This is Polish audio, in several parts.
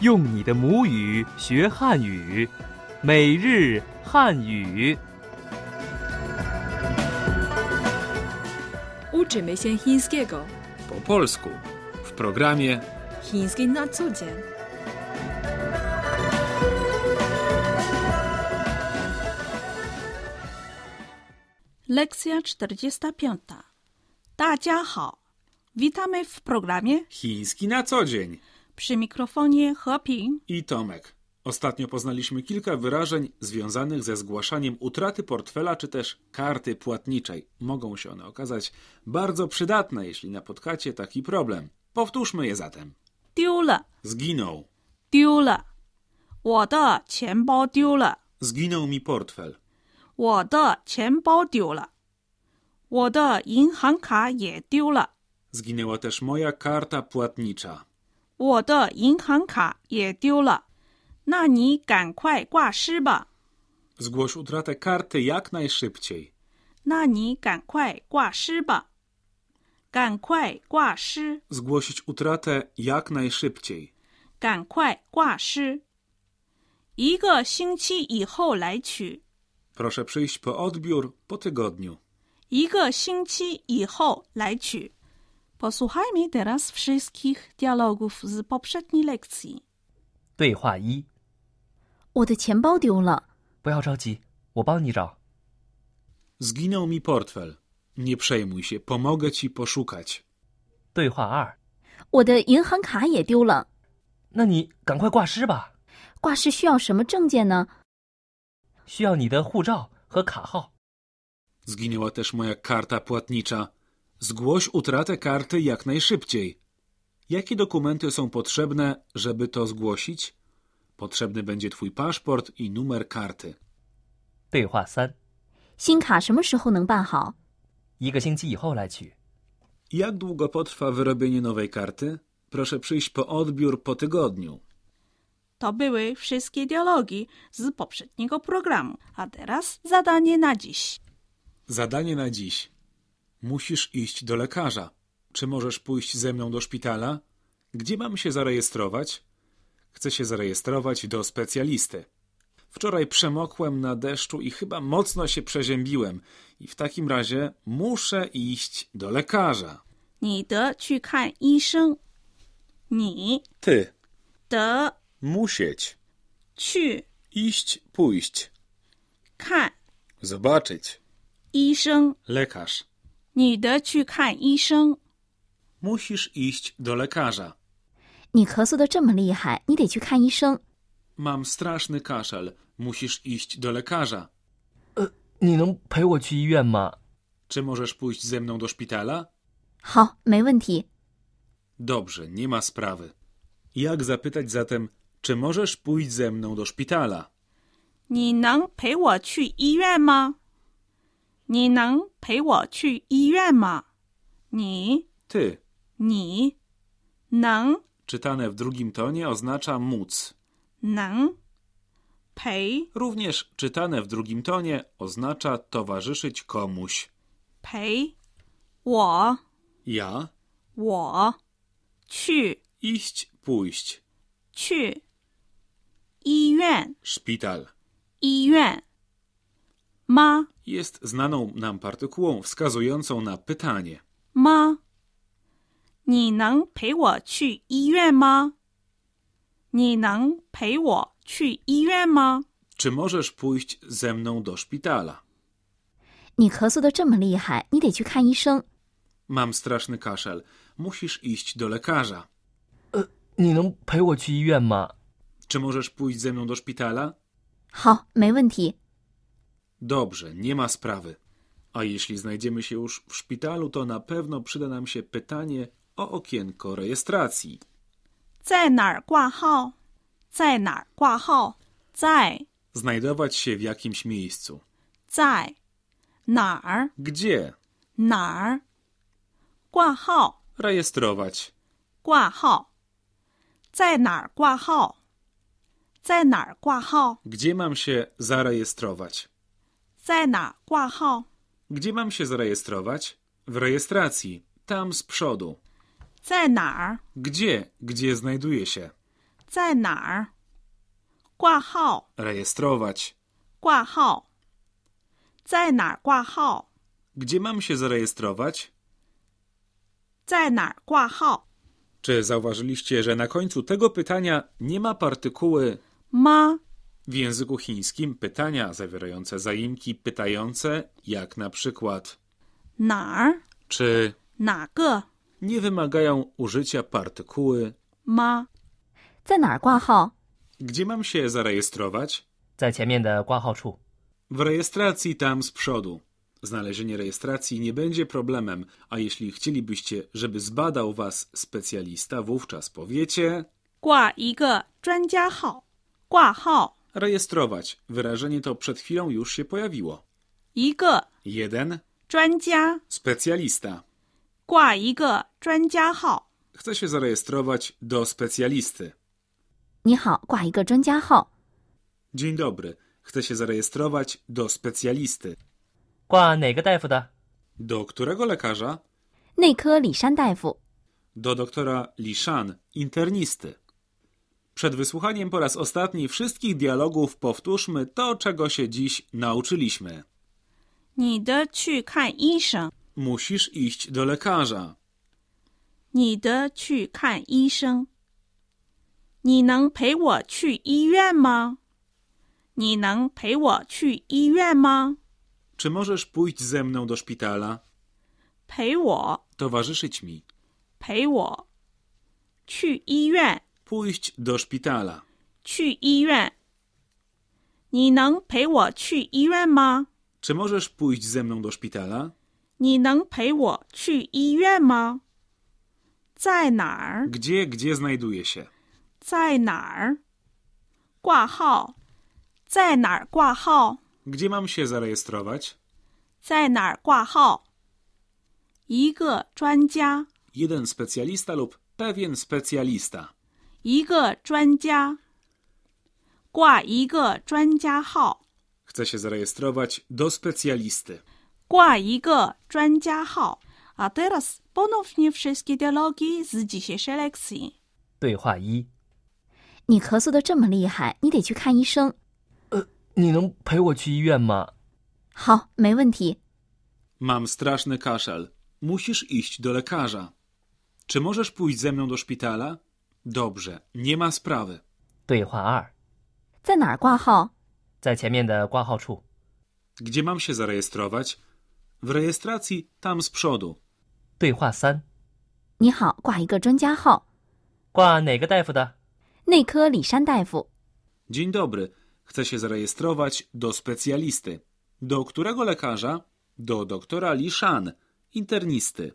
用你的母语学汉语，每日汉语。 Uczymy się chińskiego. Po polsku w programie Chiński na co dzień. Lekcja 45. 大家好 Witamy w programie Chiński na co dzień. przy mikrofonie Hoping. I Tomek. Ostatnio poznaliśmy kilka wyrażeń związanych ze zgłaszaniem utraty portfela czy też karty płatniczej. Mogą się one okazać bardzo przydatne, jeśli napotkacie taki problem. Powtórzmy je zatem. 丢了 Zginął. 丢了我的钱包丢了 Zginął mi portfel. 我的钱包丢了我的银行卡也丢了 Zginęła też moja karta płatnicza. 我的银行卡也丢了那你赶快挂失吧 Zgłoś utratę karty jak najszybciej. 那你赶快挂失吧赶快挂失 Zgłosić utratę jak najszybciej. 赶快挂失。一个星期以后来取， Proszę przyjść po odbiór po tygodniu. 一个星期以后来取。 Posłuchajmy teraz wszystkich dialogów z poprzedniej lekcji. 对话一：我的钱包丢了，不要着急，我帮你找。 Zginął mi portfel. Nie przejmuj się, pomogę ci poszukać. 对话二：我的银行卡也丢了。那你赶快挂失吧，挂失需要什么证件呢？需要你的护照和卡号。 Zginęła też moja karta płatnicza. Zgłoś utratę karty jak najszybciej. Jakie dokumenty są potrzebne, żeby to zgłosić? Potrzebny będzie twój paszport i numer karty. 对话三：新卡什么时候能办好？一个星期以后来取。 Jak długo potrwa wyrobienie nowej karty? Proszę przyjść po odbiór po tygodniu. To były wszystkie dialogi z poprzedniego programu. A teraz zadanie na dziś. Zadanie na dziś. Musisz iść do lekarza. Czy możesz pójść ze mną do szpitala? Gdzie mam się zarejestrować? Chcę się zarejestrować do specjalisty. Wczoraj przemokłem na deszczu i chyba mocno się przeziębiłem. I w takim razie muszę iść do lekarza. 你得去看医生。你 Ty. 得 Musieć. 去 Iść, pójść. 看 Zobaczyć. 医生。 Lekarz. 你得去看医生。 Musisz iść do lekarza. 你咳嗽的这么厉害，你得去看医生。 Mam straszny kaszel. Musisz iść do lekarza. 你能陪我去医院吗？ Czy możesz pójść ze mną do szpitala? 好，没问题。 Dobrze, nie ma sprawy. Jak zapytać zatem, czy możesz pójść ze mną do szpitala? 你能陪我去医院吗？ 你能陪我去医院吗？你 Ty. 你能 Czytane w drugim tonie oznacza móc. 能陪 Również czytane w drugim tonie oznacza towarzyszyć komuś. 陪我 Ja, 我去 iść, pójść. 去医院 Szpital. 医院 吗 Jest znaną nam partykułą wskazującą na pytanie. 吗？你能陪我去医院吗？你能陪我去医院吗？ Czy możesz pójść ze mną do szpitala? 你咳嗽的这么厉害，你得去看医生。 Mam straszny kaszel. Musisz iść do lekarza. 你能陪我去医院吗？ Czy możesz pójść ze mną do szpitala? 好，没问题。 Dobrze, nie ma sprawy. A jeśli znajdziemy się już w szpitalu, to na pewno przyda nam się pytanie o okienko rejestracji. 在哪儿挂号？在哪儿挂号？在 Znajdować się w jakimś miejscu. 在哪儿 Gdzie? 哪儿挂号？ Rejestrować. 挂号在哪儿挂号？在哪儿挂号？ Gdzie mam się zarejestrować? 在哪儿挂号？ Gdzie mam się zarejestrować? W rejestracji. Tam z przodu. 在哪儿？ Gdzie? Gdzie znajduje się? 在哪儿？挂号， Rejestrować. 挂号，在哪儿挂号？ Gdzie mam się zarejestrować? 在哪儿挂号？ Czy zauważyliście, że na końcu tego pytania nie ma partykuły 吗？ w języku chińskim pytania zawierające zaimki pytające, jak na przykład 哪儿？ czy 哪个？ nie wymagają użycia partykuły 吗？在哪儿挂号？ gdzie mam się zarejestrować? 在前面的挂号处。 W rejestracji tam z przodu. Znalezienie rejestracji nie będzie problemem, a jeśli chcielibyście, żeby zbadał was specjalista, wówczas powiecie 挂一个专家号，挂号 rejestrować. Wyrażenie to przed chwilą już się pojawiło. 一个 Jeden 专家， specjalista. 挂一个专家号。 Chce się zarejestrować do specjalisty. 你好，挂一个专家号。 Dzień dobry. Chcę się zarejestrować do specjalisty. 挂哪个大夫的？ Do którego lekarza? 内科李山大夫。 Do doktora Lishan, internisty. Przed wysłuchaniem po raz ostatni wszystkich dialogów powtórzmy to, czego się dziś nauczyliśmy. 你的去看医生， Musisz iść do lekarza. 你的去看医生。你能陪我去医院吗？你能陪我去医院吗？ Czy możesz pójść ze mną do szpitala? 陪我， Towarzyszyć mi. 陪我，去医院， Pójść do szpitala. 去医院。你能陪我去医院吗？ Czy możesz pójść ze mną do szpitala? 你能陪我去医院吗？在哪儿？ Gdzie, gdzie znajduje się? 在哪儿？挂号，在哪儿挂号？ Gdzie mam się zarejestrować? 在哪儿挂号？一个专家， Jeden specjalista lub pewien specjalista. 一个专家，挂一个专家号， Chce się zarejestrować do specjalisty. 挂一个专家号。A teraz ponownie wszystkie dialogi z dzisiejszej lekcji. 对话一：你咳嗽的这么厉害，你得去看医生。你能陪我去医院吗？好，没问题。 Mam straszny kaszel. Musisz iść do lekarza. Czy możesz pójść ze mną do szpitala? Dobrze, nie ma sprawy. 对话二：在哪儿挂号？在前面的挂号处。 Gdzie mam się zarejestrować? W rejestracji tam z przodu. 对话三：你好，挂一个专家号。挂哪个大夫的？内科李山大夫。 Dzień dobry. Chcę się zarejestrować do specjalisty. Do którego lekarza? Do doktora Lishan, internisty.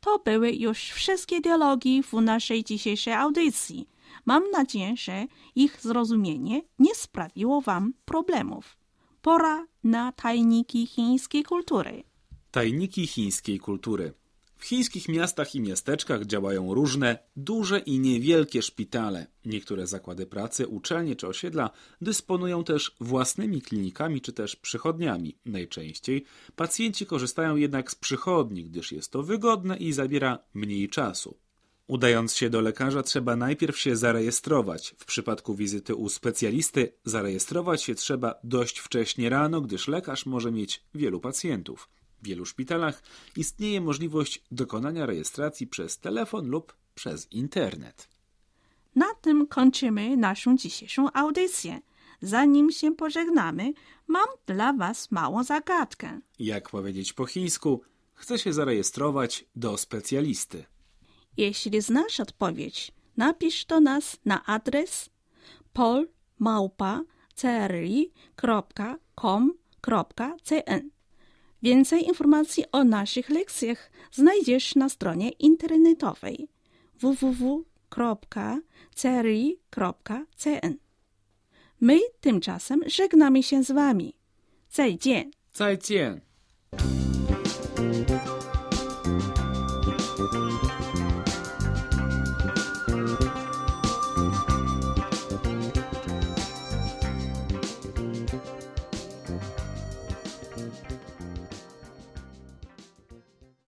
To były już wszystkie dialogi w naszej dzisiejszej audycji. Mam nadzieję, że ich zrozumienie nie sprawiło Wam problemów. Pora na tajniki chińskiej kultury. Tajniki chińskiej kultury. W chińskich miastach i miasteczkach działają różne duże i niewielkie szpitale. Niektóre zakłady pracy, uczelnie czy osiedla dysponują też własnymi klinikami czy też przychodniami. Najczęściej pacjenci korzystają jednak z przychodni, gdyż jest to wygodne i zabiera mniej czasu. Udając się do lekarza, trzeba najpierw się zarejestrować. W przypadku wizyty u specjalisty zarejestrować się trzeba dość wcześnie rano, gdyż lekarz może mieć wielu pacjentów. W wielu szpitalach istnieje możliwość dokonania rejestracji przez telefon lub przez internet. Na tym kończymy naszą dzisiejszą audycję. Zanim się pożegnamy, mam dla Was małą zagadkę. Jak powiedzieć po chińsku, chcę się zarejestrować do specjalisty. Jeśli znasz odpowiedź, napisz do nas na adres polmałpa.cri.com.cn. Więcej informacji o naszych lekcjach znajdziesz na stronie internetowej www.cri.cn. My tymczasem żegnamy się z Wami. 再见。再见。